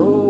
Oh.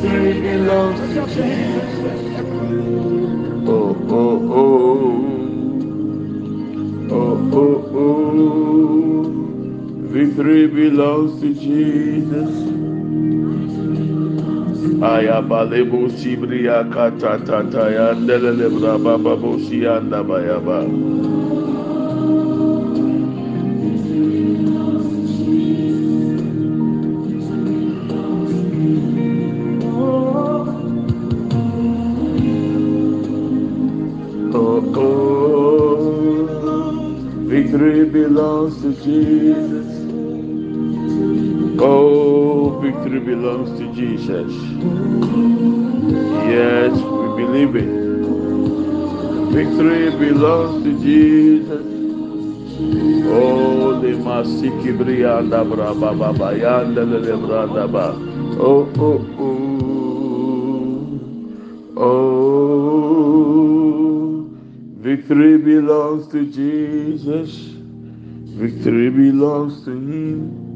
victory belongs to Jesus. Oh, oh, oh. Oh, oh, oh. Victory belongs to Jesus. Ayabalebo Sibria Kata Tata Yandelebra Baba Bosianda Bayaba. belongs to Jesus. Oh, victory belongs to Jesus. Yes, we believe it. Victory belongs to Jesus. Oh, the Masiki Brianda Braba Baba Yanda Lebranda Ba. Oh, oh, oh. Oh, victory belongs to Jesus. Victory belongs to Him.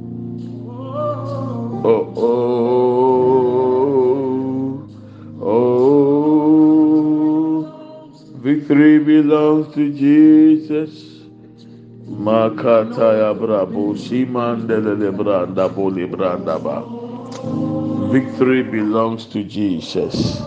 Oh, oh, oh. oh, oh. Victory belongs to Jesus. Makataya brabo simandelele branda boli branda ba. Victory belongs to Jesus.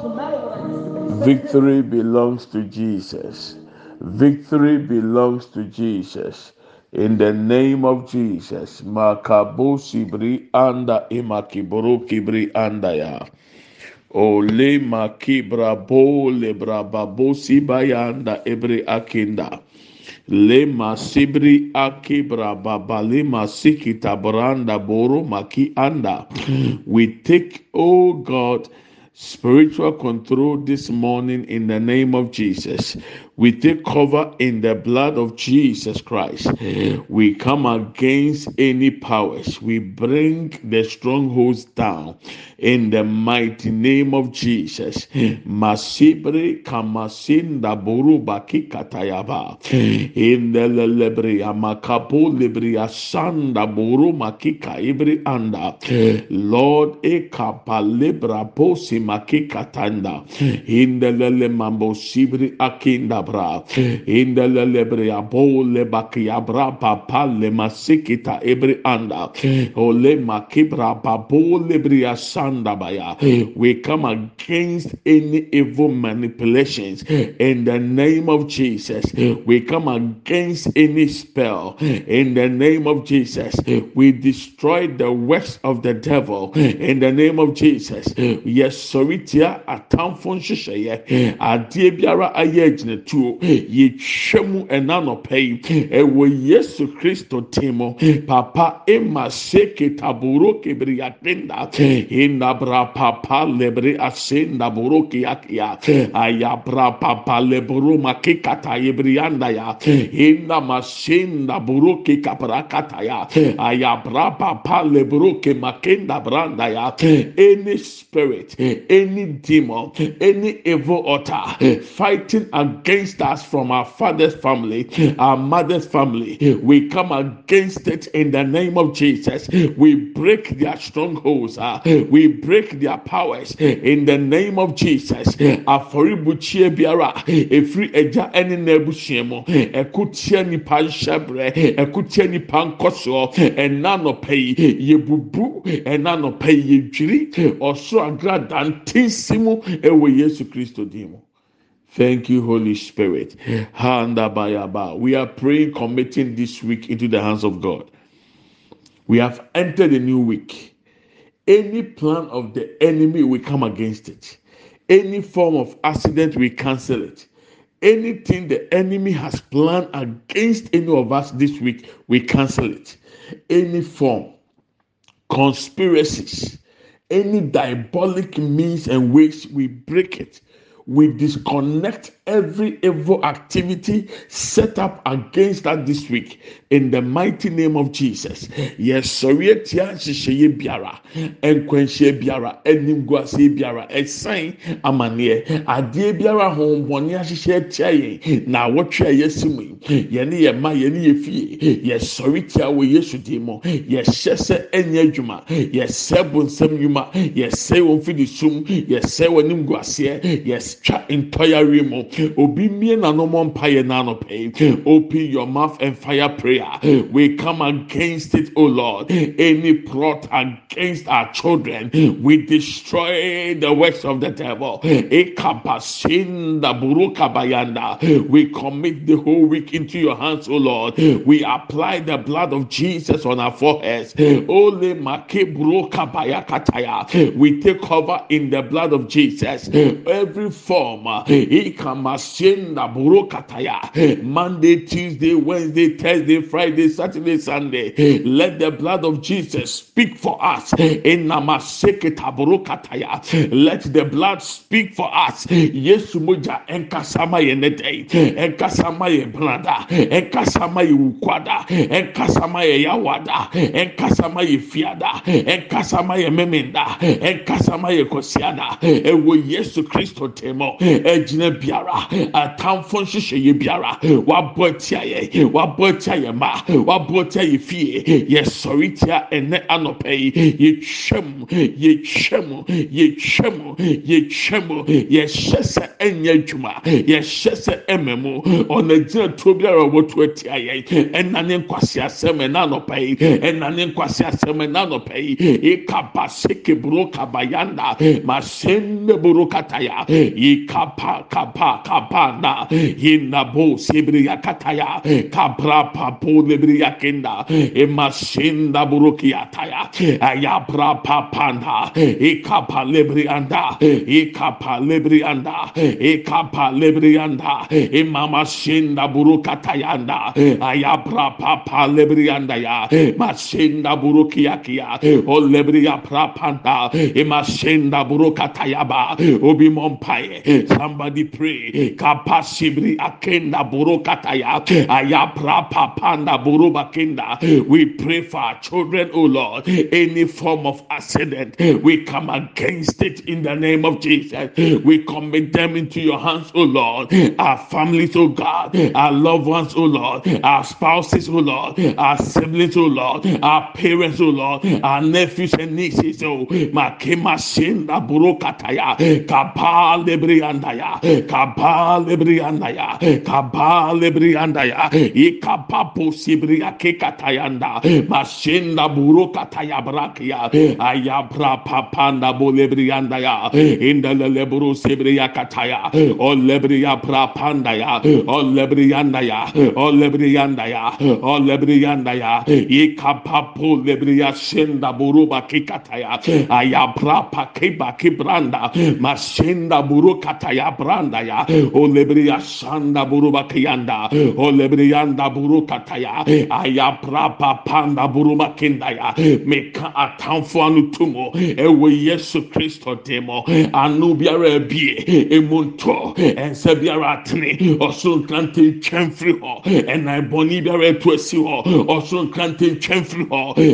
Victory belongs to Jesus. Victory belongs to Jesus. In the name of Jesus. Makabo sibri anda imakiboro kibri anda ya. Ole makibra bo lebra babosi bayanda ebre akinda. Le masibri akibra babale masikita branda boro maki anda. We take, oh God, spiritual control this morning in the name of Jesus. We take cover in the blood of Jesus Christ. We come against any powers. We bring the strongholds down in the mighty name of Jesus. Masibre kamasinda buruba kikatayaba. In the amakapo libre asanda buru makika ibri anda. Lord ekapa libra posi makikatanda. In the lele mambo sibri akinda bra. In the lebre abole bakiabra papa le masikita ibri anda. Makibra babole bri asanda baya. We come against any evil manipulations in the name of Jesus. We come against any spell in the name of Jesus. We destroy the works of the devil in the name of Jesus. Yes, soritia atamfo nhyehyɛeɛ adeɛ biara ayɛ nsuo yɛtwa mu ɛna nɔpɛ yi. Ɛwɔ yesu kristo tin mu. Papa ema seke taboro kebriyatenda indabra papa lebre ase ndaboro kiyakiya ayabra papa leboro makikata yebriyanda ya inda masinda boro kikapra kataya ayabra papa leboro ke makenda branda ya any spirit any demon any evil altar fighting against us from our father's family our mother's family we come against it in the name of jesus. We break their strongholds uh, we break their powers in the name of jesus. Afɔribukyie biara efiri yesu kristo dim mu. Thank you, Holy Spirit. We are praying, committing this week into the hands of God. We have entered a new week. Any plan of the enemy, we come against it. Any form of accident, we cancel it. Anything the enemy has planned against any of us this week, we cancel it. Any form, conspiracies, any diabolic means and ways, we break it. We disconnect every evil activity set up against us this week in the mighty name of Jesus. Yes, sorry, tia nhyehyɛeɛ biara, nkwanhyia biara, animguaseɛ biara, ɛsan amaneɛ, adeɛ biara ahohombɔne ahyehyɛ tia yɛn na awɔtwe a yɛsi mu yi, yɛne yɛn mma, yɛne yɛn fie, yɛsɔre tia wɔ Yesu din mu, yɛhyɛ sɛ ɛnyɛ adwuma, yɛsɛ bonsam nnwuma, yɛsɛ wɔn fidi sum, yɛsɛ wɔn animguaseɛ, yɛtwa ntɔyare mu. Obi mie n'anom mpaeɛ n'anɔpɛ. Open your mouth and fire prayer. We come against it, O Lord. Any plot against our children, we destroy the works of the devil. Ekapasinda burukabayanda. We commit the whole week into your hands, O Lord. We apply the blood of Jesus on our foreheads. Ole make burukabayakataya. We take cover in the blood of Jesus. Every transform. Ikamasenda burokataya. Monday, Tuesday, Wednesday, Thursday, Friday, Saturday, Sunday. Let the blood of Jesus speak for us. Inamaseketa burokataya. Let the blood speak for us. Yesu moja enkasama yenete. Enkasama ye brada. Enkasama ye ukwada. Enkasama ye yawada. Enkasama ye fiada. Enkasama ye memenda. Enkasama ye kosiada. Ewo Yesu Kristo temo. Ejina biara. Atamfo nhyehyɛ yɛ biara. Wabɔ tia yɛ. Wabɔ tia yɛ ma. Wabɔ tia yɛ fie. Yɛsɔre tia ɛnɛ anɔpɛ yi. Yɛtwam. Yɛtwam. Yɛtwam. Yɛtwam. Yɛhyɛ sɛ ɛnyɛ adwuma. Yɛhyɛ sɛ ɛmɛ mu. Ɔna tuo biara a wɔto atia yɛ. Ɛna ne nkwasi asɛm ɛna anɔpɛ yi. Ɛna ne nkwasi asɛm ɛna anɔpɛ yi. Ekaba seke buro kabayanda. Masende buro kataya. Ikapa kapa kapa na. Inabo sebriya kataya. Kabra papo lebriya kenda. Emasenda buro kiyataya. Ayabra papanda. Ikapa lebrianda. Ikapa lebrianda. Ikapa lebrianda. Imama senda buro katayanda. Ayabra papa lebrianda ya. Masenda buro kiyakiya. O lebriya prapanda. Emasenda buro katayaba. Obi mompaye. Somebody pray. Kapasibri akenda buro kataya. Ayabra papanda buro bakenda. We pray for our children, O Lord. Any form of accident, we come against it in the name of Jesus. We commit them into your hands, O Lord. Our families, O God. Our loved ones, O Lord. Our spouses, O Lord. Our siblings, O Lord. Our parents, O Lord. Our nephews and nieces, O Makema Shinda Burokataya. Kapa lebriandaya kaba lebriandaya kaba lebriandaya ikapapo sibria kekatayanda mashinda buro kataya brakia ayabra papanda bolebriandaya indele leburu sibria kataya o lebria prapandaya o lebriandaya o lebriandaya o lebriandaya ikapapo lebria shinda buruba kikataya ayabra pakeba kibranda mashinda buru Burukataya Brandaya. O Lebria Sanda Buruba Kianda. O Lebrianda Burukataya. Ayabra Papanda Buruma Kindaya. Meka atamfo anu tumo. Ewe Yesu Kristo demo. Anu biara ebie. Emunto. Ense biara atene. Ɔsoro nkrante twɛn firi hɔ. Ɛna ɛbɔnni biara etu esi hɔ. Ɔsoro nkrante twɛn.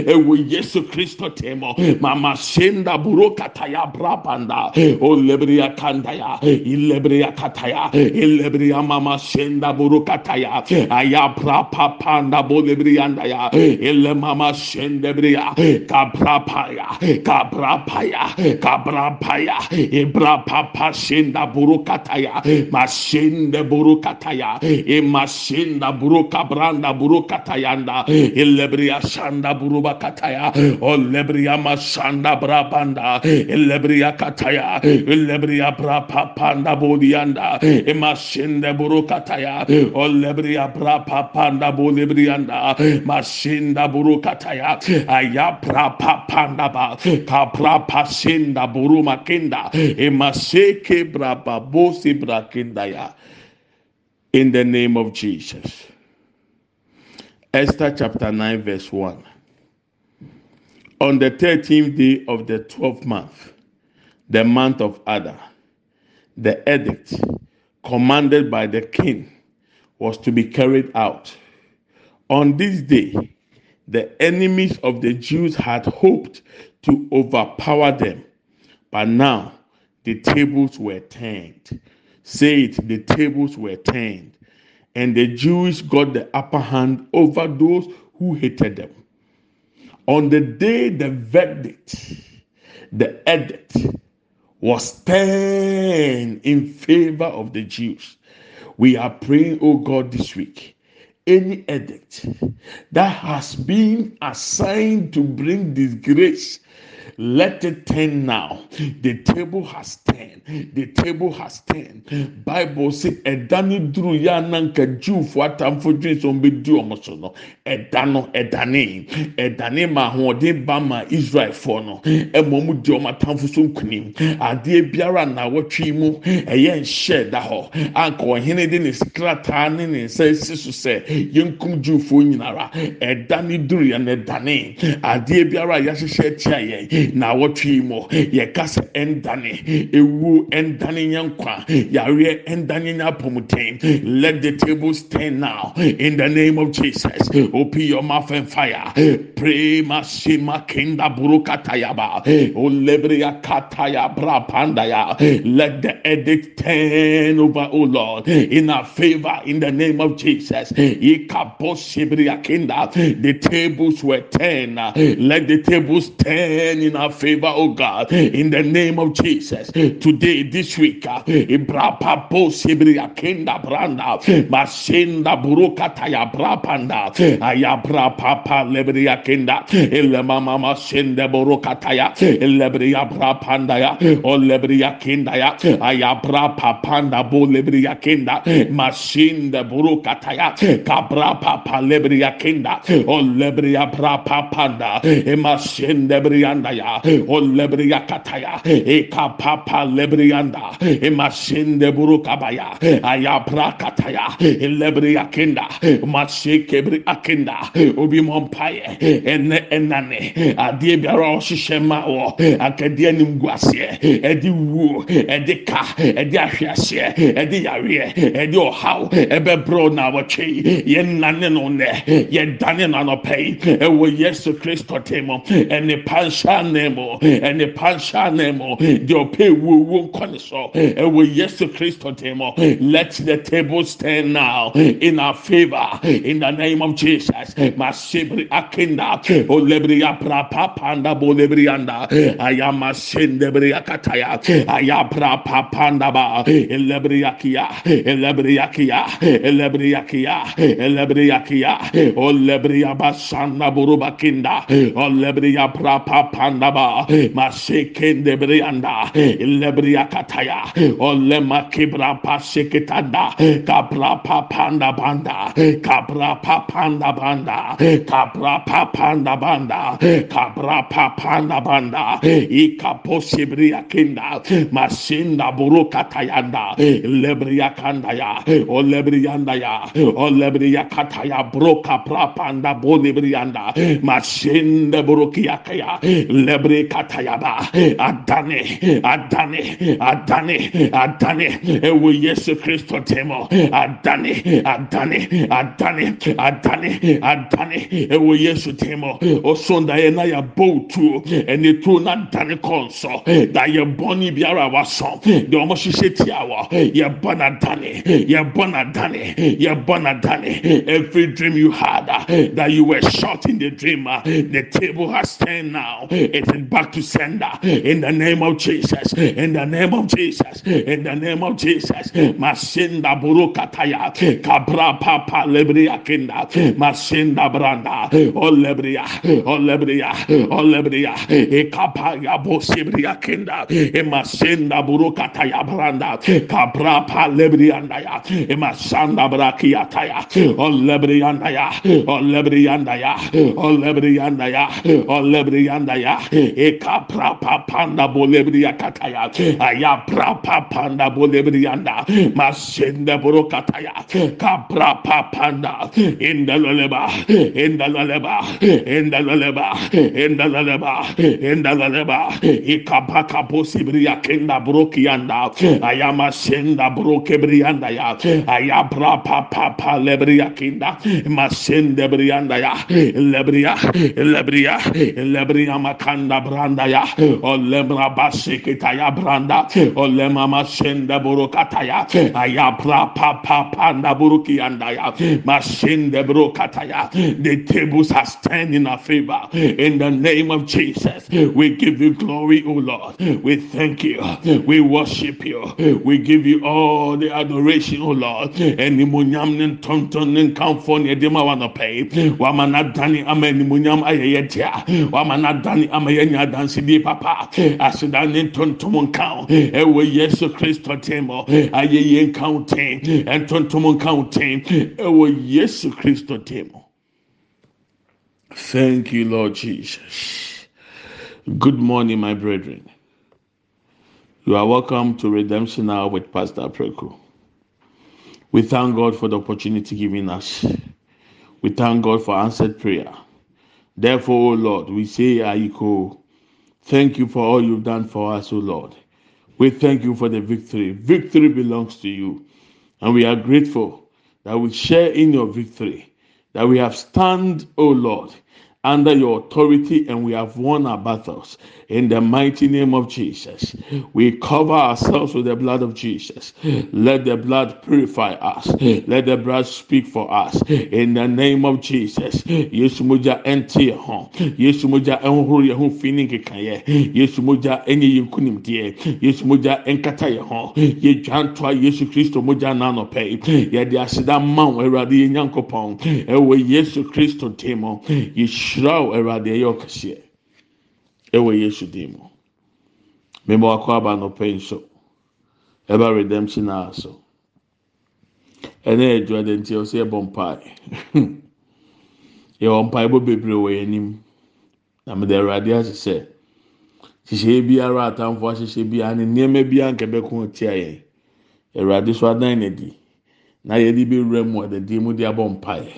Ewe Yesu Kristo demo. Mama Shenda Buru Kataya Brabanda. O Lebria Kandaya. Ilebria Kataya. Ilebria Mama Shenda Buru Kataya. Ayabra Papanda Bolebriandaya. Ile Mama Shendebria. Kabrapaya. Kabrapaya. Kabrapaya. Ibra Papa Shenda Buru Kataya. Mashende Buru Kataya. Imashenda Buru Kabranda Buru Katayanda. Ilebria Shanda Buru Bakataya. O Lebria Mashanda Brabanda. Ilebria Kataya. Ilebria Brapapanda Bodianda. Imashende Buru Kataya. O Lebria Brapapanda Bolibrianda. Mashinda Buru Kataya. Ayapra Papanda Ba. Kapra Pashinda Buru Makinda. Imaseke Brababosi Brakindaya. In the name of Jesus. Esther chapter 9, verse 1. On the 13th day of the 12th month, the month of Adar, the edict commanded by the king was to be carried out. On this day, the enemies of the Jews had hoped to overpower them, but now the tables were turned. Say it, the tables were turned, and the Jews got the upper hand over those who hated them. On the day the verdict, the edict was turned in favor of the Jews. We are praying, oh God, this week. Any edict that has been assigned to bring disgrace let it turn now. The table has turned. The table has turned. Bible say ɛda ne duru yɛ ananka jewfo atamfo dwen sɛ ɔmbɛdi ɔmo so no ɛda no ɛdane ɛdane ma ahoɔden ba ma israelfoɔ no ɛma ɔmo di ɔmo atamfo so nkunim adeɛ biara na wɔtwe mu ɛyɛ nhyɛ da hɔ anka ɔhene de ne krataa ne ne nsa esi so sɛ yɛnkum jewfoɔ nyinara ɛda ne duru yɛ no ɛdane adeɛ biara yɛahyehyɛ atia yɛn na wɔtwe mu yɛka sɛ ɛndane ewu ɛndane nyɛ nkwa. Yareɛ ɛndane apɔmuden let the table stand now. In the name of jesus open your mouth and fire. Pray masima kenda burukatayaba olebria kataya bra pandaya let the edict turn over o lord in our favor in the name of jesus. Ikaposibria kenda. The tables were turned. Let the tables turn in our favor oh god in the name of jesus. Today this week uh, ibrapa posibria kenda branda masenda burukataya brapanda ayabra papa lebria kenda elema mama sende burukataya lebria brapanda ya o lebria kenda ya ayabra papanda bo lebria kenda masinda burukataya kabra papa kenda o lebria brapa panda emasende brianda ya o oh, lebria kataya. E kapapa lebrianda. Emasende burukabaya ayabra kataya. Lebria kenda masike bri akenda obi mompaye. Ene enane. Adie biara ɔhyehyɛ ma wɔ akadeɛ nim guaseɛ ɛde wuo ɛde ka ɛde ahweaseɛ ɛde yareɛ ɛde ɔhaw ɛbɛbrɛ na wɔtwe yɛn nane no nɛ no anɔpɛ yi ɛwɔ yesu kristo te mu ɛne panhyɛ mu ɛne panhyɛ mu deɛ ɔpɛ wuo wuo nkɔ ne so ɛwɔ yesu kristo te let the table stand now in our favor in the name of jesus. Masibri akinda olebri apra papanda bolebri anda. Ayama sendebri akataya ayapra papanda ba. Elebri akia elebri akia elebri akia elebri akia. Olebri abasanda buruba kinda olebri apra papanda Brandaba, Masikin de Brianda, Lebria Kataya, Olema Kibra Pasikitanda, Kabra Papanda Banda, Kabra Papanda Banda, Kabra Papanda Banda, Kabra Papanda Banda, Ikaposibria Kinda, Masinda Burukatayanda, Lebria Kandaya, Olebriandaya, Olebria Kataya, Broka Prapanda Bonibrianda, Masinda Burukiakaya, lebre kataya ba adane adane adane adane. Ewe yesu kristo temo. Adane adane adane adane adane. Ewe yesu temo. Osonda yɛ na yɛ bɔ otuo ɛne tuo na dane kɔnsɔ da yɛ bɔnni biara wasɔn deɛ wɔn hyehyɛ tia wɔ yɛ bɔ na dane yɛ bɔ na dane yɛ bɔ dane every dream you had uh, that you were shot in the dream uh, the table has turned now it is back to sender. In the name of jesus. In the name of jesus. In the name of jesus. Masinda buru kataya kabra papa lebria kinda. Masinda branda. Olebria olebria olebria ekapa ya bosibria kinda. Emasenda burukata ya branda. Kabra pa lebrianda ya emasanda brakiata ya olebrianda ya olebrianda ya olebrianda ya olebrianda ya ekapra pa panda bolebria kataya. Aya pra pa panda bolebrianda masenda burukata ya kabra pa panda. Indaloleba indaloleba indaloleba indaloleba indaloleba ikapaka posibria kenda brokianda ayama senda brokebrianda ya. Ayabra pa pa pa lebria kinda masende brianda ya. Lebria lebria lebria makanda branda ya. Olebra basikita ya branda. Olema masende burukata ya. Ayabra pa pa panda burukianda ya. Masende burukata ya. The tables are stand in our favor. In the name of Jesus we give you glory O Lord. We thank you. We worship you. We give you all the adoration O Lord. Ne ntonton ne nkamfo ne ɛde ma wa nɔpɛ yi wama n'adane ama animuonyam ayɛ yɛ ama yɛnya adansidie papa. Aseda ne ntontom nka ɛwɔ yesu kristo tem ayɛyɛ nka wo ten ntontom nka wo ten ɛwɔ yesu kristo tem thank you lord jesus. Good morning my brethren. You are welcome to redemption hour with pastor preku. We thank god for the opportunity given us. We thank god for answered prayer Therefore, O Lord, we say, Aiko, thank you for all you've done for us, O Lord. We thank you for the victory. Victory belongs to you. And we are grateful that we share in your victory, that we have stand, O Lord, under your authority and we have won our battles in the mighty name of Jesus. We cover ourselves with the blood of Jesus. Let the blood purify us. Let the blood speak for us in the name of Jesus. Yesu moja enti ho. Yesu moja enhuru ye ho fini kekaye. Yesu moja enye ye kunim die. Yesu moja enkata ye ho. Ye dwantoa Yesu Kristo moja na no pe. Ye de aseda ma wo Awurade ye. Ewe Yesu Kristo temo. Ye wo Awurade ye ɛwɔ yesu dim mu mmemme wakɔ aba nɔpɛ nso. Ɛba redemption hour so ɛnna ɛdwa de nti ɔsɛ ɛbɔ mpae yɛwɔ mpae bɔ bebree wɔ yɛn anim na mɛde awurade ahyehyɛ hyehyɛ biara atamfo ahyehyɛ biara ne nneɛma biara nkɛbɛ ko tia yɛn awurade so adan n'adi na yɛde bɛwura mu ɔdɛdeɛ mu de abɔ mpae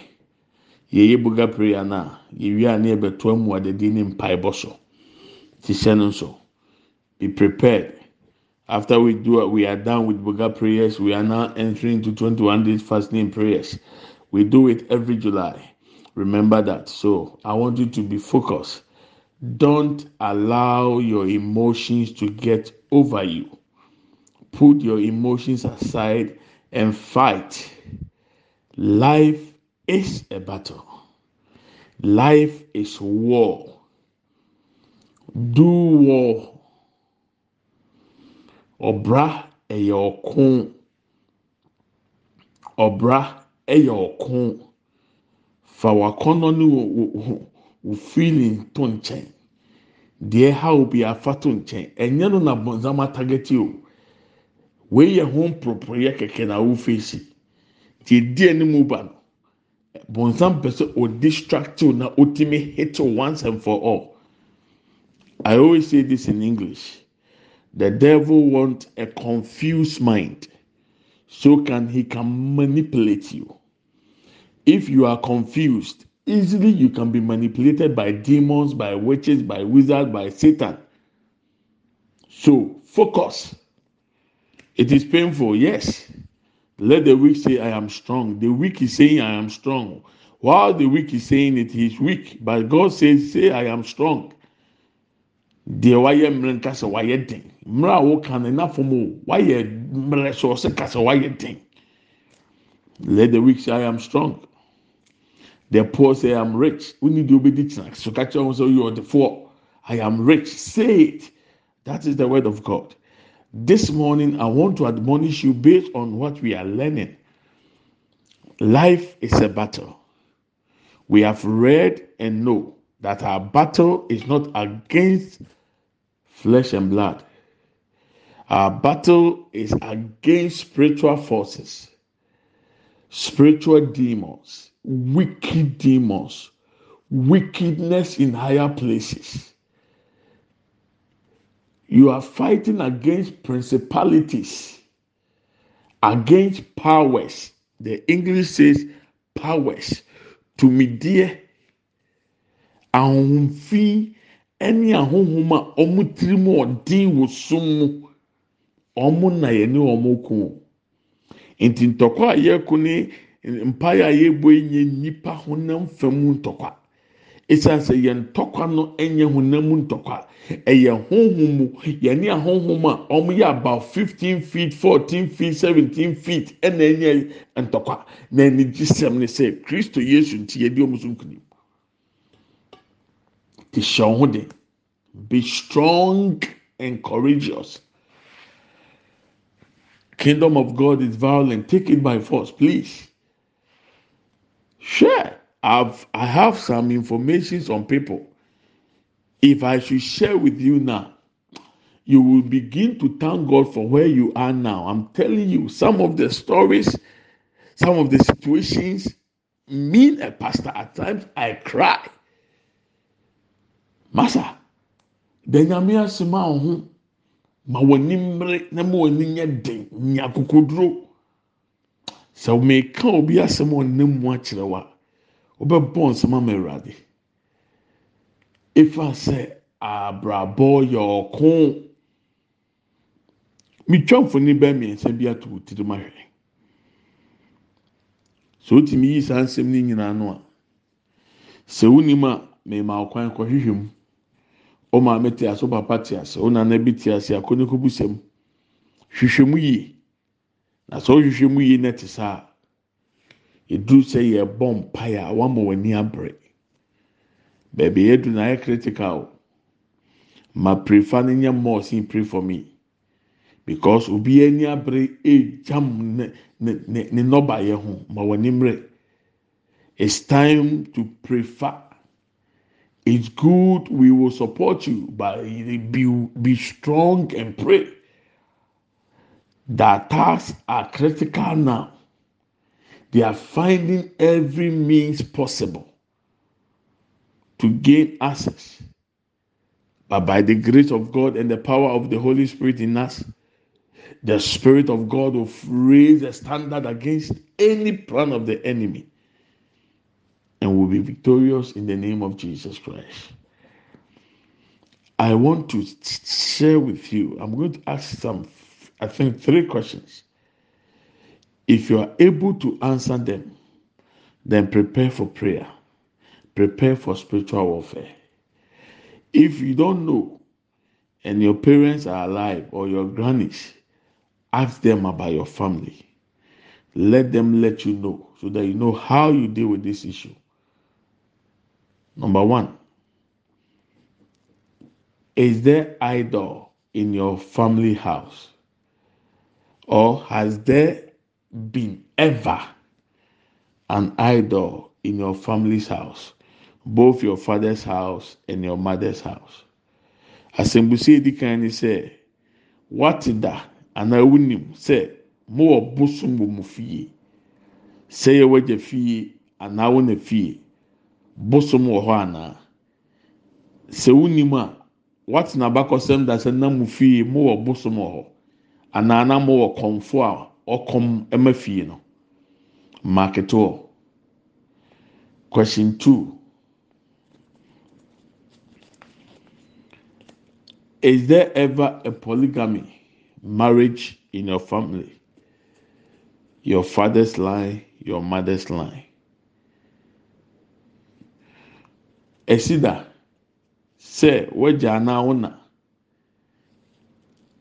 yɛyɛ buga prayer na yɛwie a ne yɛbɛto mu ɔdɛdeɛ ne mpae bɔ so. Hyehyɛ no nso. Be prepared. After we do what we are done with boga prayers we are now entering into 21 days fasting prayers. We do it every july. Remember that. So i want you to be focused. Don't allow your emotions to get over you. Put your emotions aside and fight. Life is a battle. Life is war do war ɔbra ɛyɛ ɔko ɔbra ɛyɛ ɔko fa wakɔnɔ ne wo wo wo feeling to nkyɛn deɛ ha obi afa to nkyɛn ɛnyɛ no na bɔnsam atagɛti o wei yɛ ho mporoporoyɛ kɛkɛ na awo feesi tie die anim ba no bɔnsam pɛ sɛ o distract na o hit once and for all. I always say this in English. The devil wants a confused mind. So can he can manipulate you. If you are confused, easily you can be manipulated by demons, by witches, by wizards, by Satan. So focus. It is painful, yes. Let the weak say, I am strong. The weak is saying, I am strong. While the weak is saying it, he is weak. But God says, Say, I am strong. Deɛ wayɛ mmerɛ nka sɛ wayɛ den. Mmerɛ a woka no na fam o wayɛ mmerɛ so ɔsɛ ka sɛ wayɛ den. Let the weak say i am strong. The poor say i am rich. Woni deɛ obedi kyina so ka kyerɛ wɔn sɛ the ɔdefoɔ i am rich. Say it. That is the word of god. This morning i want to admonish you based on what we are learning. Life is a battle. We have read and know that our battle is not against flesh and blood. Our battle is against spiritual forces, spiritual demons, wicked demons, wickedness in higher places. You are fighting against principalities, against powers. The English says powers. To me, dear, ahomfi ɛne ahohom a wɔn tiri mu ɔden wɔ sum mu. Wɔn na yɛne wɔn ko. Nti ntɔkwa a yɛreko ne mpaeɛ a yɛrebɔ yi nyɛ honam fam ntɔkwa. Esan sɛ yɛn ntɔkwa no nyɛ honam ntɔkwa. Ɛyɛ honhom mu yɛne ahohom a wɔn yɛ about fifteen feet fourteen feet seventeen feet ɛna ɛnyɛ ntɔkwa. Na ɛne gye sɛm ne sɛ kristo yesu nti yɛde wɔn so nkunim. Be strong and courageous. Kingdom of god is violent. Take it by force please. Share i've i have some information on people. If I should share with you now, you will begin to thank God for where you are now. I'm telling you, some of the stories, some of the situations, mean a pastor, at times I cry. Masa, benyame asema ho ma w'ani mmere na ma w'ani nyɛ den nya kokoduro. Sɛ meka obi asɛm a ɔnam mu akyerɛ wa wobɛbɔ nsɛm ama awurade. Efa sɛ abrabɔ yɛ ɔko. Mitwa mfoni bɛɛ mmiɛnsa bi ato tirim ahwɛ. Sɛ otumi yi saa nsɛm ne nyinaa no a sɛ wonim a mɛma ɔkwan kɔhwehwɛ mu. Ɔmaame te ase ɔpapa te ase ɔnana bi te ase akɔne kɔ busɛm hwehwɛ mu yie na sɛ ɔhwehwɛ mu yie na te saa eduru sɛ yɛbɔ mpaeɛ a wama w'ani abere baabi yɛdu na ayɛ critical ma prefa no nyɛ more sin pray for me. Because obi ani abere egyam ne ne ne ne nnɔbaeɛ ho ma w'ani mmerɛ it's time to prefer. It's good. We will support you, but be be strong and pray. The attacks are critical now. They are finding every means possible to gain access. But by the grace of God and the power of the Holy Spirit in us, the Spirit of God will raise a standard against any plan of the enemy and will be victorious in the name of Jesus Christ. I want to share with you, I'm going to ask some, I think, three questions. If you are able to answer them, then prepare for prayer, prepare for spiritual warfare. If you don't know, and your parents are alive or your grannies, ask them about your family. Let them let you know so that you know how you deal with this issue. Number one, is there idol in your family house? Or has there been ever an idol in your family's house? Both your father's house and your mother's house. Asɛmbusie di kan ni sɛ, wate da anaa wunim sɛ mo wɔ bosom wɔ mo fie. Sɛ yɛ. Bosom wɔ hɔ anaa sɛ wunim a watena abakɔsɛm da sɛ nam fie mo wɔ bosom wɔ hɔ anaa na wɔ kɔnfo a ɔkɔm ɛma fie no? Marketo question two. Is there ever a polygamy marriage in your family? Your father's line your mother's line ɛsi da sɛ wagya anaa wona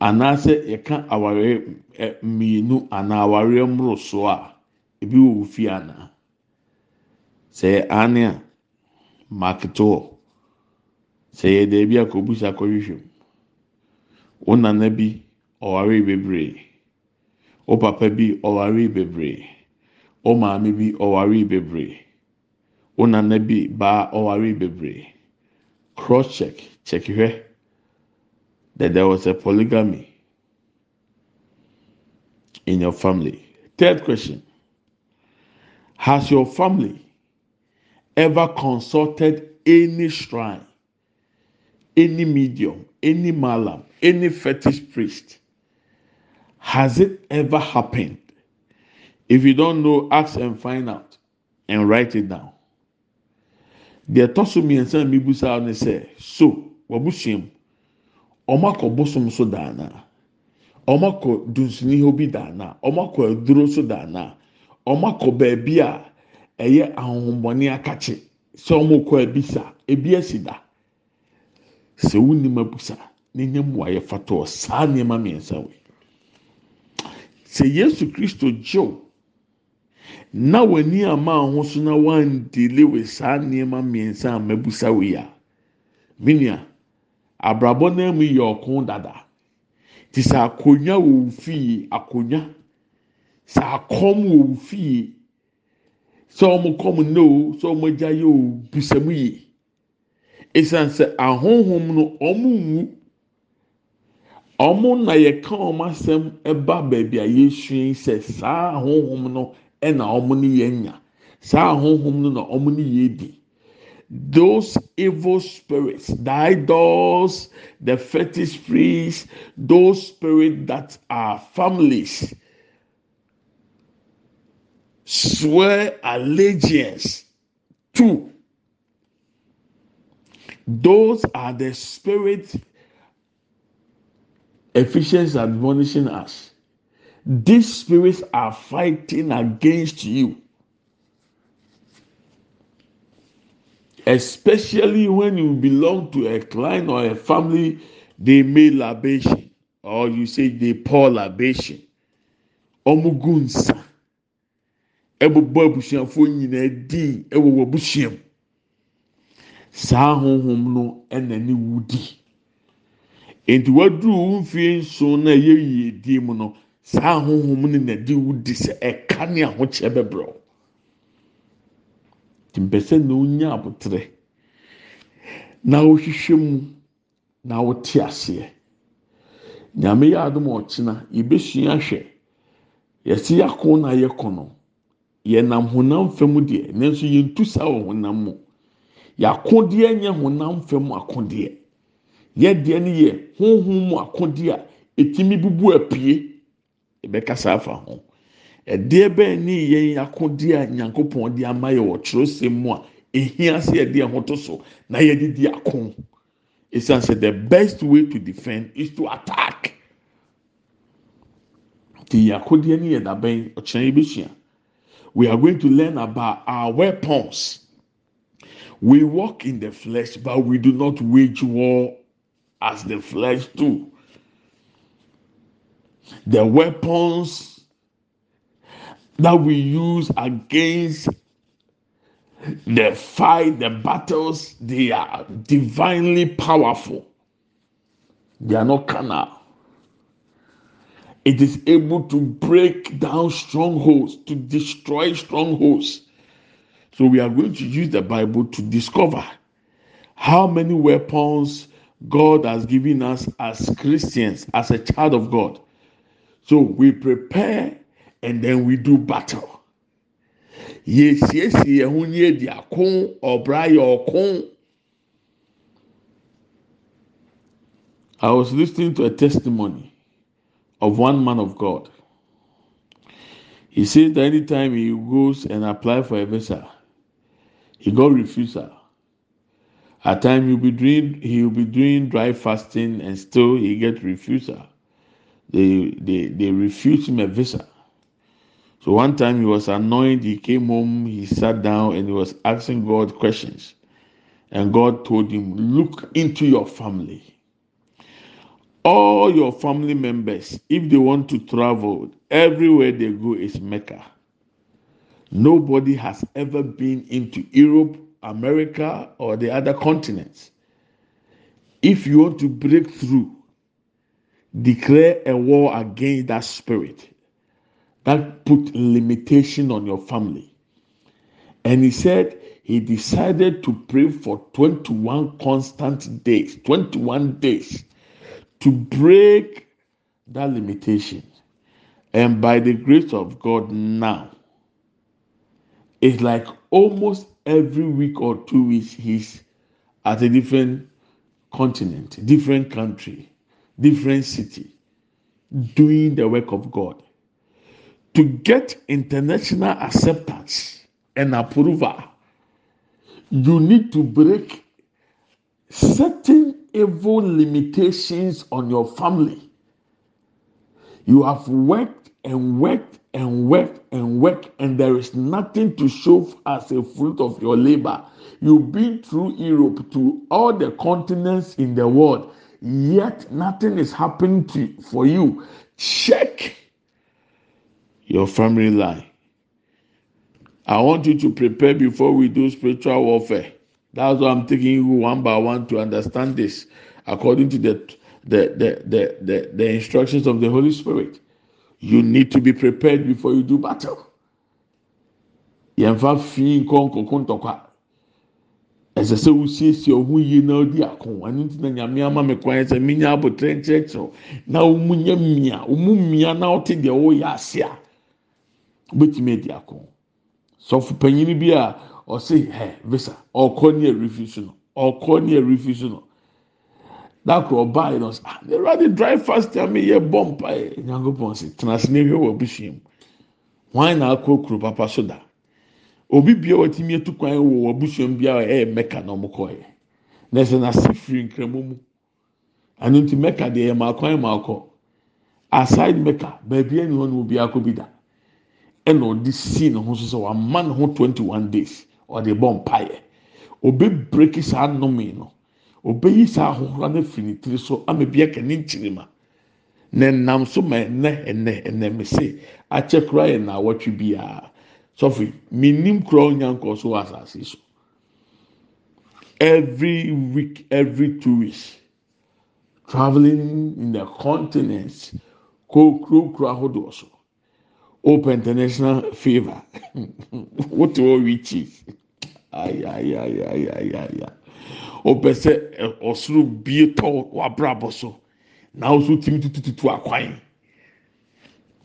anaasɛ yɛka awareɛ ɛ mmienu anaa awareɛ mmoroso a ebi wɔ wo fie anaa? Sɛ yɛ ane a maaketo hɔ sɛ yɛ dɛbi a kɔbusa akɔhwehwɛ mu. Wo nana bi ɔware bebree. Wo papa bi ɔware bebree. Wo maame bi ɔware bebree. Wo nana bi baa ɔware bebree cross check check hwɛ that there was a polygamy in your family. Third question. Has your family ever consulted any shrine any medium any malam any fetish priest? Has it ever happened? If you don't know ask and find out and write it down deɛ ɛtɔ so mmiɛnsa a mibusa ne sɛ so wabusua mu ɔmo akɔ bosom so daana? Ɔmo akɔ dunsuni hɔ bi daana? Ɔmo akɔ aduro so daana? Ɔmo akɔ beebi a ɛyɛ ahohombɔne akakye? Sɛ ɔmo kɔ abisa ebi asi da? Sɛ wunim abusa ne nyɛ mu ayɛ fatɔ saa nneɛma mmiɛnsa wei. Sɛ yesu kristo gyew. Na w'ani ama ho so na wandile wɔ saa nneɛma mmiɛnsa a mabusa wɔ yi minia abrabɔ naa mu yɛ ɔko dada. Te sɛ akonnwa wɔ wo fie akonnwa sɛ akɔm wɔ wo fie sɛ wɔn kɔm no o sɛ wɔn agya yɛ o busa mu yie esan sɛ ahohom no ɔmo nwu. Ɔmo na yɛka ɔmo asɛm ɛba baabi a yɛsua sɛ saa ahohom no ɛna ɔmo ne yɛn nya. Saa ahohom no na ɔmo ne yɛn di. Those evil spirits the idols the fetish priests those spirits that are families swear allegiance to. Those are the spirits Ephesians admonishing us. These spirits are fighting against you. Especially when you belong to a clan or a family, they made libation, or you say they pour libation. Omugunsa. Ɛbobɔ abusuafoɔ nyinaa din ɛwɔ wɔ abusua mu. Saa ahohom no ɛna ne wudi. nti waduru wo mfie nson na ɛyɛ yie die mu no saa ahohom no na ɛde wudi sɛ ɛka ne ahokyɛ bɛbrɛ mpɛsɛ na onya abotire na wohwehwɛ mu na wote aseɛ. Nyame yɛ adom ɔkyena yɛbɛsua ahwɛ. Yɛsi yako na yɛkɔ no yɛnam honam fam deɛ nanso yɛntu saa wɔ honam mu. Yɛakodeɛ nyɛ honam fam akodeɛ. yɛdeɛ no yɛ honhom mu akodi a etimi bubu apie ɛbɛkasa afa ho. Ɛdeɛ bɛn ne yɛn akodi a nyankopɔn de ama yɛ wɔ twerɛsɛm mu a ehia sɛ yɛde ɛho to so na yɛde di ako esan sɛ the best way to defend is to attack. Ti akodeɛ no yɛ dabɛn ɔkyerɛ yɛ we are going to learn about our weapons. We walk in the flesh but we do not wage war as the flesh too. The weapons that we use against the fight, the battles, they are divinely powerful. They are not carnal. It is able to break down strongholds, to destroy strongholds. So we are going to use the Bible to discover how many weapons God has given us as Christians, as a child of God. So we prepare and then we do battle. Yɛ ɔko. I was listening to a testimony of one man of God. He says that anytime he goes and apply for a visa, he got refusal. At times he'll be doing he'll be doing dry fasting and still he get refusal. They they they refuse him a visa. So one time he was annoyed. He came home. He sat down and he was asking God questions. And God told him, "Look into your family. All your family members, if they want to travel, everywhere they go is Mecca. Nobody has ever been into Europe America or the other continents. If you want to break through, declare a war against that spirit that put limitation on your family. And he said he decided to pray for 21 constant days, 21 days to break that limitation. And by the grace of God, now it's like almost every week or two weeks he's at a different continent, different country, different city, doing the work of God. To get international acceptance and approval, you need to break certain evil limitations on your family. You have worked and worked and worked and worked and there is nothing to show as a fruit of your labor. You've been through Europe to all the continents in the world, yet nothing is happening to, for you. Check your family line. I want you to prepare before we do spiritual warfare. That's why I'm taking you one by one to understand this according to the the the the, the, the instructions of the Holy Spirit. You need to be prepared before you do battle. ɛsɛ sɛ wosiesie ɔho yie na ɔdi ako ɛno nti na nyame ama me kwan sɛ menya abotire nkyerɛkyerɛ na ɔmu nya mia ɔmu mia na ɔte deɛ ɔyɛ ase a wobɛtumi adi ako sɔfo panyin bi a ɔsi hɛ visa ɔkɔ ne ɛrefi so no ɔkɔ ne ɛrefi so no. Dakoro ɔbaa yi na ɔsi ah ne wura drive fast ya mi yɛ bɔ mpa yɛ nyankopɔn si tena ase ne hwɛ wɔ abusua mu. Wɔn na akɔ kuro papa so da. Obi bia wɔtumi etu kwan wɔ abusua mu bia ɛyɛ mɛka na ɔmo kɔ yɛ na ɛsɛ na se firi nkramo mu. Ɛno nti mɛka deɛ yɛ maa kwan maa kɔ. Aside mɛka beebi ɛni hɔ na obi akɔ bi da. Ɛna ɔde si ne ho so sɛ wama ne ho twenty one days. Ɔde bɔ mpa yɛ obi breki saa nnome no. Obeyi saa ahohora no firi ne tiri so ama bi aka ne nkyirima. Na nam so ma ɛnɛ ɛnɛ ɛnɛ mese akyɛ kura yɛ na awɔtwe biara sɔfo minim kura onya nkɔ so wɔ asase so every week every two weeks travelling in the continent kó kuro kuro ahodoɔ so open international favour wote wɔ wikyi ayayayayaya opɛ sɛ ɔsoro bie tɔ w'abrabɔ so na ɔso timi tutututu akwan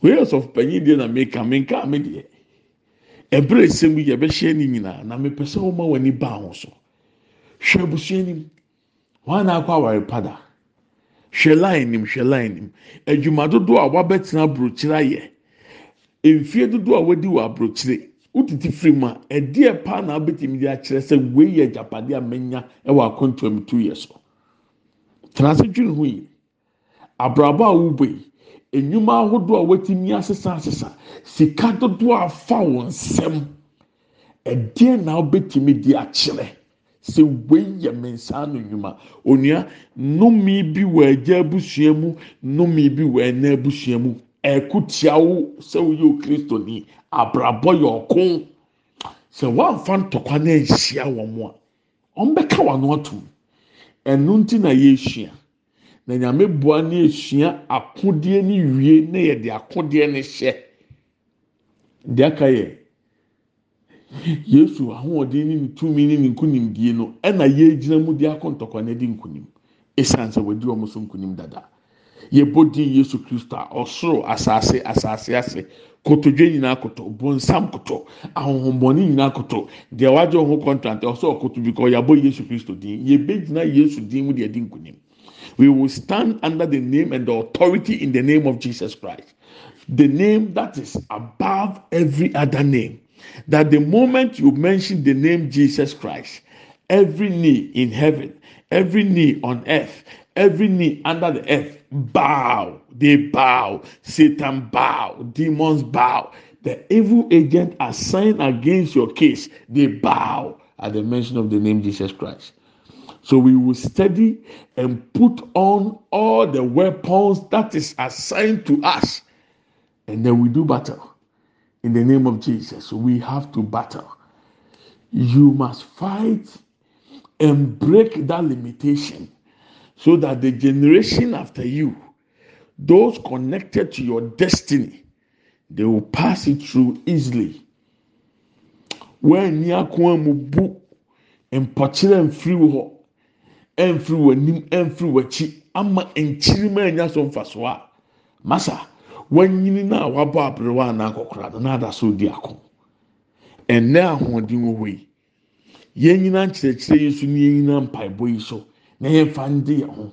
wei ɔsɔfo panyin deɛ na meka meka me ɛbrɛ esɛm yi yɛbɛhyɛ ne nyinaa na mepɛ sɛ ɔma w'ani ba ho so. Hwɛ abusua nim. Wɔn a akɔ aware pada? Hwɛ line nim hwɛ line nim. Adwuma dodoɔ a wabɛtena aburokyire ayɛ. Mfie dodoɔ a wadi wɔ aburokyire wotiti firi mu a ɛdeɛ paa na abɛtumi de akyerɛ sɛ wei yɛ agyapadeɛ a menya ɛwɔ akɔntuam tu yɛ so tena ase dwene ho yi. Abrabɔ a wobɔ yi enyuma ahodoɔ a wɔatumi asesa asesa sika dodoɔ a afa wɔn nsam. Ɛdeɛ na wobɛtumi de akyerɛ? Sɛ wei yɛ me nsa ano nnwuma. Onua nnome bi wɔ agya abusua mu nnome bi wɔ ɛna abusua mu. Ɛko tia wo sɛ woyɛ okristoni. Abrabɔ yɛ ɔko. Sɛ wɔamfa ntɔkwa na nhyia wɔn a wɔn bɛka wɔn ano ato ɛno nti na yɛresua na nyame boa na yɛsua akodeɛ ne wie na yɛde akodeɛ ne hyɛ. Deɛ aka yɛ yesu ahoɔden ne ne tumi ne ne nkonimdie no ɛna yɛgyina mu de akɔ ntɔkwa na di nkonim. Esan sɛ wɔdi wɔn so nkonim dada. Yɛbɔ din yesu kristo a ɔsoro asase asase ase. Kotodwe nyinaa koto bonsam koto ahohombɔne nyinaa koto. Deɛ wagye wɔn ho kɔntrant ɔsɔ ɔkoto bi kɔ yɛabɔ yesu kristo din. Yɛbɛgyina yesu din mu deɛ di nkonim we will stand under the name and the authority in the name of jesus christ the name that is above every other name that the moment you mention the name jesus christ every knee in heaven every knee on earth every knee under the earth bow. They bow. Satan bow. Demons bow. The evil agent assigned against your case, they bow at the mention of the name Jesus Christ. So we will study and put on all the weapons that is assigned to us. And then we do battle. In the name of Jesus, we have to battle. You must fight and break that limitation so that the generation after you, those connected to your destiny, they will pass it through easily. When nyakwa mu bu mpɔkyerɛ mfiri hɔ, mfiri w'anim, mfiri w'akyi, ama nkyirima anya so mfa so a, masa, wanyini na wabɔ aberewa anaa akɔkora no na ada so di ako. Ɛnɛ ahoɔden wɔ hɔ yi, yɛn nyinaa nkyerɛkyerɛ yi so ne yɛn nyinaa mpaebɔ yi so. na yɛmfa ndi yɛn ho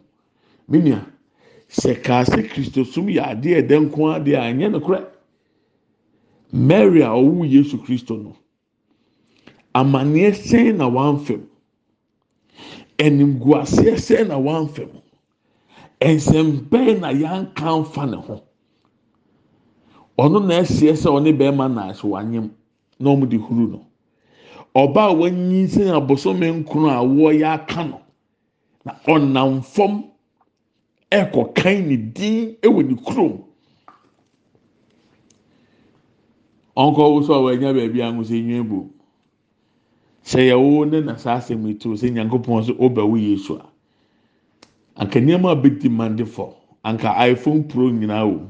menua sɛ kaase kristo som yɛ adeɛ ɛdɛ nko adeɛ a nyɛ no korɛ mary a ɔwɔ yesu kristo no amaneɛ sɛn na wamfam animguaseɛ sɛn na wamfam nsɛm bɛn na yɛanka nfa ne ho? Ɔno na ɛseɛ sɛ ɔne bɛrima na ase wanyam na wɔn de huru no. Ɔbaa a wanyinsɛn abosome nkono a wɔyɛ aka no. na ɔnam fam ɛkɔ kan ne din ɛwɔ ne kurom. Ɔnkɔ wosɔ a wɔanya baabi a ahosuo enyo ebu sɛ ne na saa asɛm yi to sɛ nyankopɔn so a anka nneɛma a bɛdi fɔ anka iphone pro nyinaa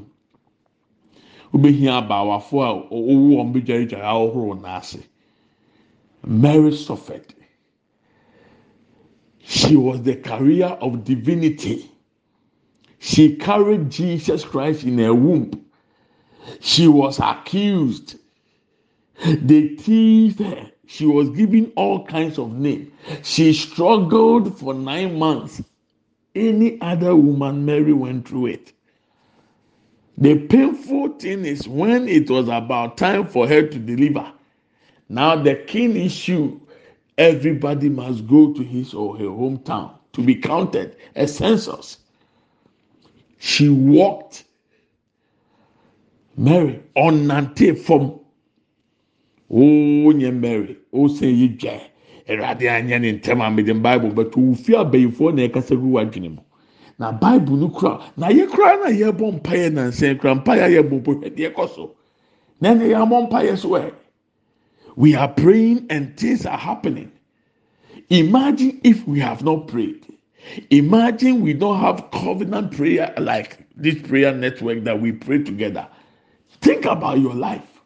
wobɛhia abaawafo a ɔwɔ wɔn n'ase mary suffered She was the carrier of divinity. She carried Jesus Christ in her womb. She was accused. They teased her. She was given all kinds of names. She struggled for nine months. Any other woman, Mary went through it. The painful thing is when it was about time for her to deliver. Now the king issue, everybody must go to his or her hometown to be counted, a census. She walked. Mary on fam. Oo nye Mary sɛ yi dwa Awurade anya ne ntɛm a mede Bible bɛto ofi abɛyifoɔ na ɛkasa gu wadwene mu. Na Bible no kura na yɛ kura na yɛ bɔ mpaeɛ na nsɛn kura mpaeɛ yɛ bɔ mpo hwɛ deɛ kɔ so. Na ɛna yɛ abɔ mpaeɛ so ɛ. We are praying and things are happening. Imagine if we have not prayed. Imagine we don't have covenant prayer like this prayer network that we pray together. Think about your life.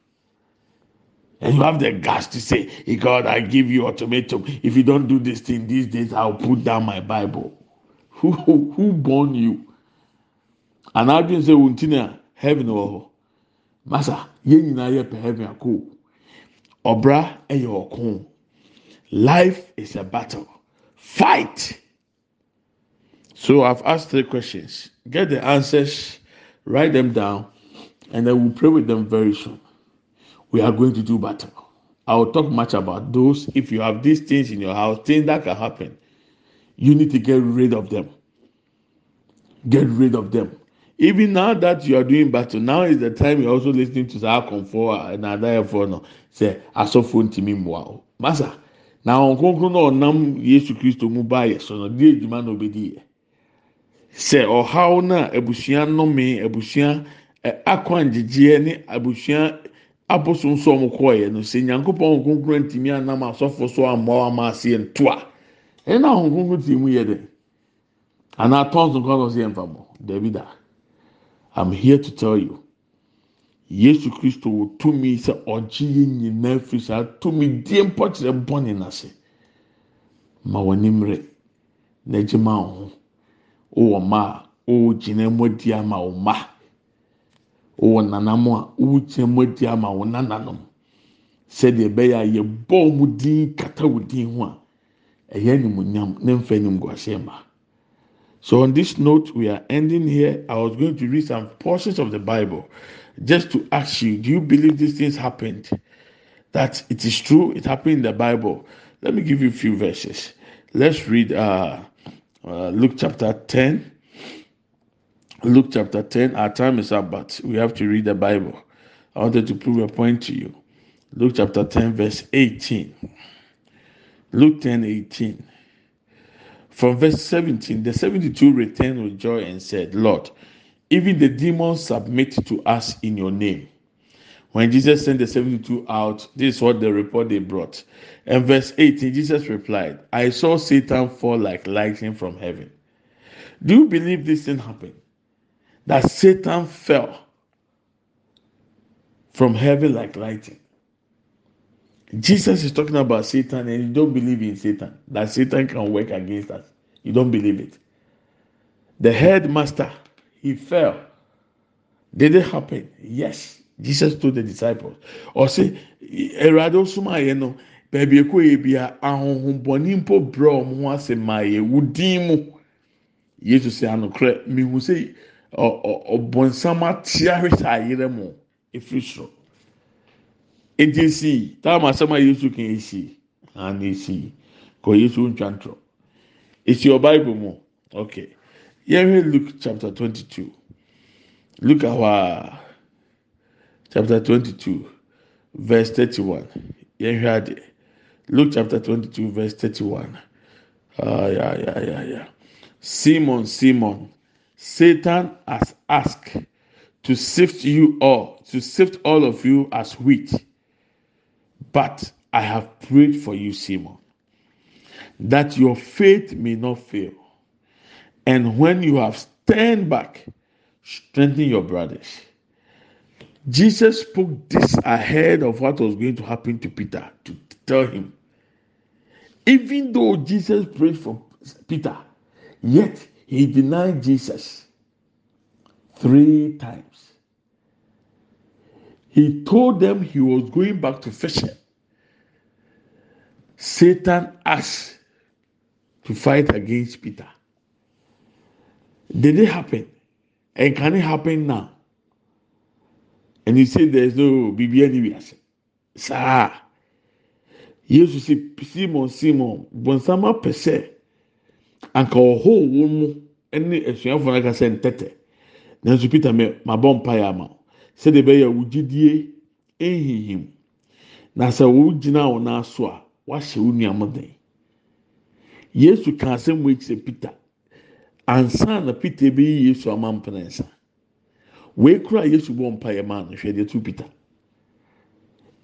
And you have the guts to say, hey God, I give you ultimatum. If you don't do this thing these days, I'll put down my Bible. Who who, who born you? And I didn't say untina heaven or Masa, yen yina heaven ako. Obra eyo Life is a battle. Fight. So I've asked three questions. Get the answers, write them down, and then we'll pray with them very soon. We are going to do battle. I will talk much about those. If you have these things in your house, things that can happen, you need to get rid of them. Get rid of them. Even now that you are doing battle, now is the time you're also listening to our comfort and other for no say asofo ntimi mmoa masa na ɔnkonkron na ɔnam yesu kristo mu baayɛ so no di edwuma na obedi yɛ sɛ ɔhaw na abusua nnome abusua akwangyegyeɛ ne abusua abosonsom kɔɔɛ no sɛ nyankopɔn nkonkron ntumi anam asɔfo so amoa ama aseɛ ntoa ɛna nkonkron ti mu yɛ dɛ. Anaa tɔn so nkɔn ɔsɛ yɛn fa mo dɛbi da i'm here to tell you yesu kristo wɔ tumi sɛ ɔgye yɛ nyinaa firi saa tumi die mpɔkyerɛ bɔne n'ase. Ma wɔn anim rɛ n'agye ma wɔn ho. wowɔ mma a wogyina mu adi ama wo mma nananom a mu ama nananom. A din kata din ho a ne ma so on this note we are ending here. I was going to read some portions of the bible just to ask you do you believe these things happened? That it is true it happened in the bible. Let me give you a few verses. Let's read uh uh, Luke chapter 10. Luke chapter 10. Our time is up, but we have to read the Bible. I wanted to prove a point to you. Luke chapter 10, verse 18. Luke 10, 18. From verse 17, the 72 returned with joy and said, Lord, even the demons submit to us in your name. When Jesus sent the 72 out, this is what the report they brought. And verse 18, Jesus replied, I saw Satan fall like lightning from heaven. Do you believe this thing happened? That Satan fell from heaven like lightning. Jesus is talking about Satan, and you don't believe in Satan, that Satan can work against us. You don't believe it. The headmaster, he fell. Did it happen? Yes. Jesus told the disciples, or say, Erado Suma, you know, baabi ekɔ yɛ bia ahohombɔni mpo brɛ ɔmo ho ase ma yɛ wudin mu yesu sɛ anokorɛ mihu sɛ ɔbɔnsam atiare sɛ ayerɛ mu efiri soro eti esi taama asɛm a yesu kan esi ana esi kɔ yesu ntwa ntorɔ esi ɔbaibu mu okay yɛhwɛ luke chapter twenty two luke ahɔ chapter twenty two verse thirty one yɛhwɛ adi. Luke chapter 22, verse 31. Ah, yeah, yeah, yeah, yeah. Simon, Simon, Satan has asked to sift you all, to sift all of you as wheat. But I have prayed for you, Simon, that your faith may not fail. And when you have turned back, strengthen your brothers. Jesus spoke this ahead of what was going to happen to Peter to tell him even though Jesus prayed for Peter, yet he denied Jesus three times. He told them he was going back to fishing. Satan asked to fight against Peter. Did it happen? And can it happen now? And he said there's no BB anywhere. Sir, ah. yesu sɛ simon simon bɔnsama pɛ sɛ anka ɔhɔ wɔn mu ne asuafo no ntɛtɛ. Nanso peter mɛ ma bɔ mpa yɛ ama sɛdeɛ bɛyɛ wogidie ehihim na sɛ wogyina wɔn aso a wahyɛ wo nua mo den. Yesu ka asɛm wo ekyir peter ansa na peter ebeyi yesu ama mpena nsa wei kura yesu bɔ mpa yɛ maa no hwɛ deɛ tu peter.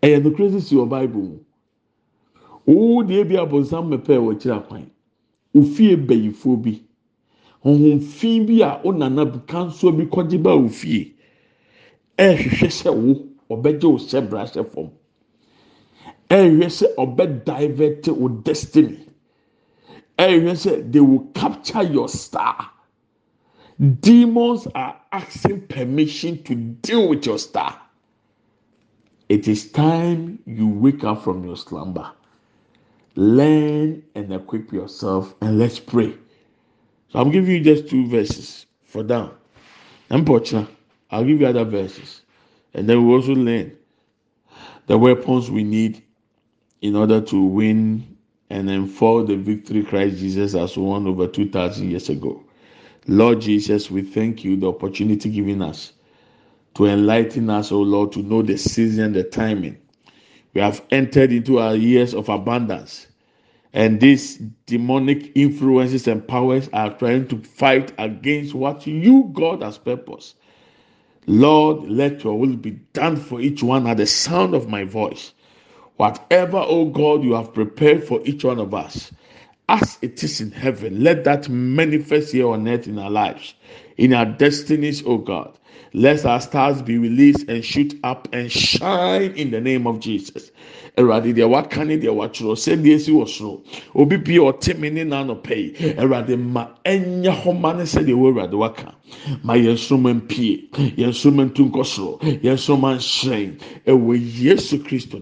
Ɛyɛ no kura sisi wɔ bible mu. wo deɛ bi abonsam mepɛ wɔ kyerɛ kwan ofie bɛyifoɔ bi. Honhom fi bi a ɔnana kansoɔ bi kɔgye ba ofie ɛrehwehwɛ sɛ wo ɔbɛgye wo hyɛ bra hyɛ fam. Ɛrehwɛ sɛ ɔbɛ divert wo destiny. Ɛrehwɛ sɛ they will capture your star. Demons are asking permission to deal with your star. It is time you wake up from your slumber. Learn and equip yourself and let's pray. So i'm giving you just two verses for now. Unfortunately i'll give you other verses. And then we also learn the weapons we need in order to win and enforce the victory christ jesus has won over 2000 years ago. Lord jesus we thank you the opportunity given us to enlighten us oh lord to know the season the timing. We have entered into our years of abundance and these demonic influences and powers are trying to fight against what you, God, has purpose. Lord, let your will be done for each one at the sound of my voice. Whatever, oh God, you have prepared for each one of us, as it is in heaven, let that manifest here on earth in our lives, in our destinies, oh God. Let our stars be released and shoot up and shine in the name of Jesus. Deɛ watwerɛ sɛdeɛ esi wɔ soro obi yi Awurade ma ɛnyɛ hɔ ma ne sɛdeɛ wɔ Awurade waka ma Yesu Kristo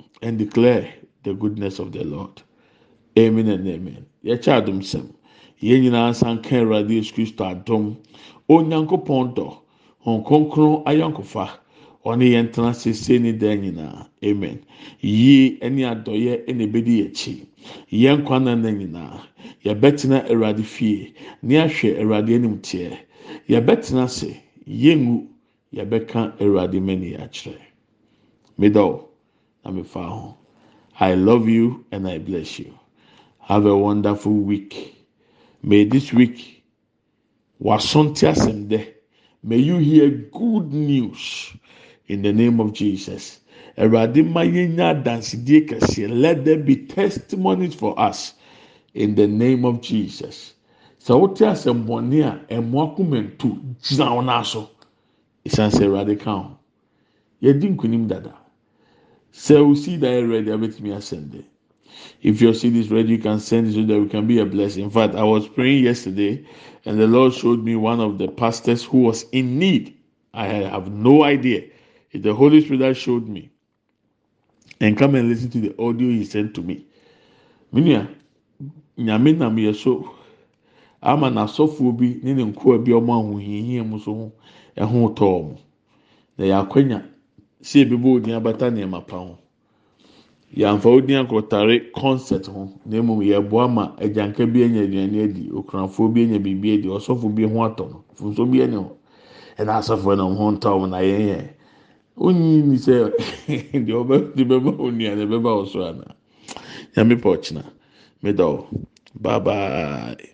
and declare the goodness of the Lord. Amen and amen. Yɛkyɛ sem. yɛn nyinaa san ka awurade yesu kristo adom. Onyankopɔn dɔ wɔn kronkron ayɔnkofa ɔne yɛn tena sese ne dan nyinaa. Amen. Yie ɛne adɔyɛ ɛna ebedi akyi. Yɛn kwan na nyinaa yɛbɛtena awurade fie ne ahwɛ awurade anim teɛ. Yɛbɛtena ase yɛngu yɛbɛka awurade mani akyerɛ. Middle na mefa ho i love you and i bless you have a wonderful week. May this week, wasonte May you hear good news in the name of Jesus. Awurade ma yɛnya adansidie kɛseɛ. Let there be testimonies for us in the name of Jesus. Sɛ wote asɛmbɔne a ɛmoa kumentu gyina wɔn aso. Esan sɛ Awurade ka dada. Sɛ osi da yɛ ready abɛtumi asɛm de. If your seed is ready, you can send it so that we can be a blessing. In fact, I was praying yesterday, and the Lord showed me one of the pastors who was in need. I have no idea. The Holy Spirit that showed me. And come and listen to the audio he sent to me. Minia, nyame nam yɛ so ama n'asɔfoɔ bi ne ne nkoa bi ɔmo ahohiahia mu so ho ɛho tɔɔ na yɛ akwanya si ebi bɔ odin abata nneɛma pa ho. yɛamfa odin akɔtare concert ho na mmom yɛboa ma agyanka bi anya aduane adi okunafoɔ bi anya biribi adi ɔsɔfo bi ho atɔ no funso bi ɛne ho ɛna asɔfo na ho ntɔ wɔn na yɛn yɛ onyi ni sɛ deɛ ɔbɛ de bɛba onua na ɛbɛba ɔsoro ana? Nyame pɔ ɔkyena. Meda o bye bye.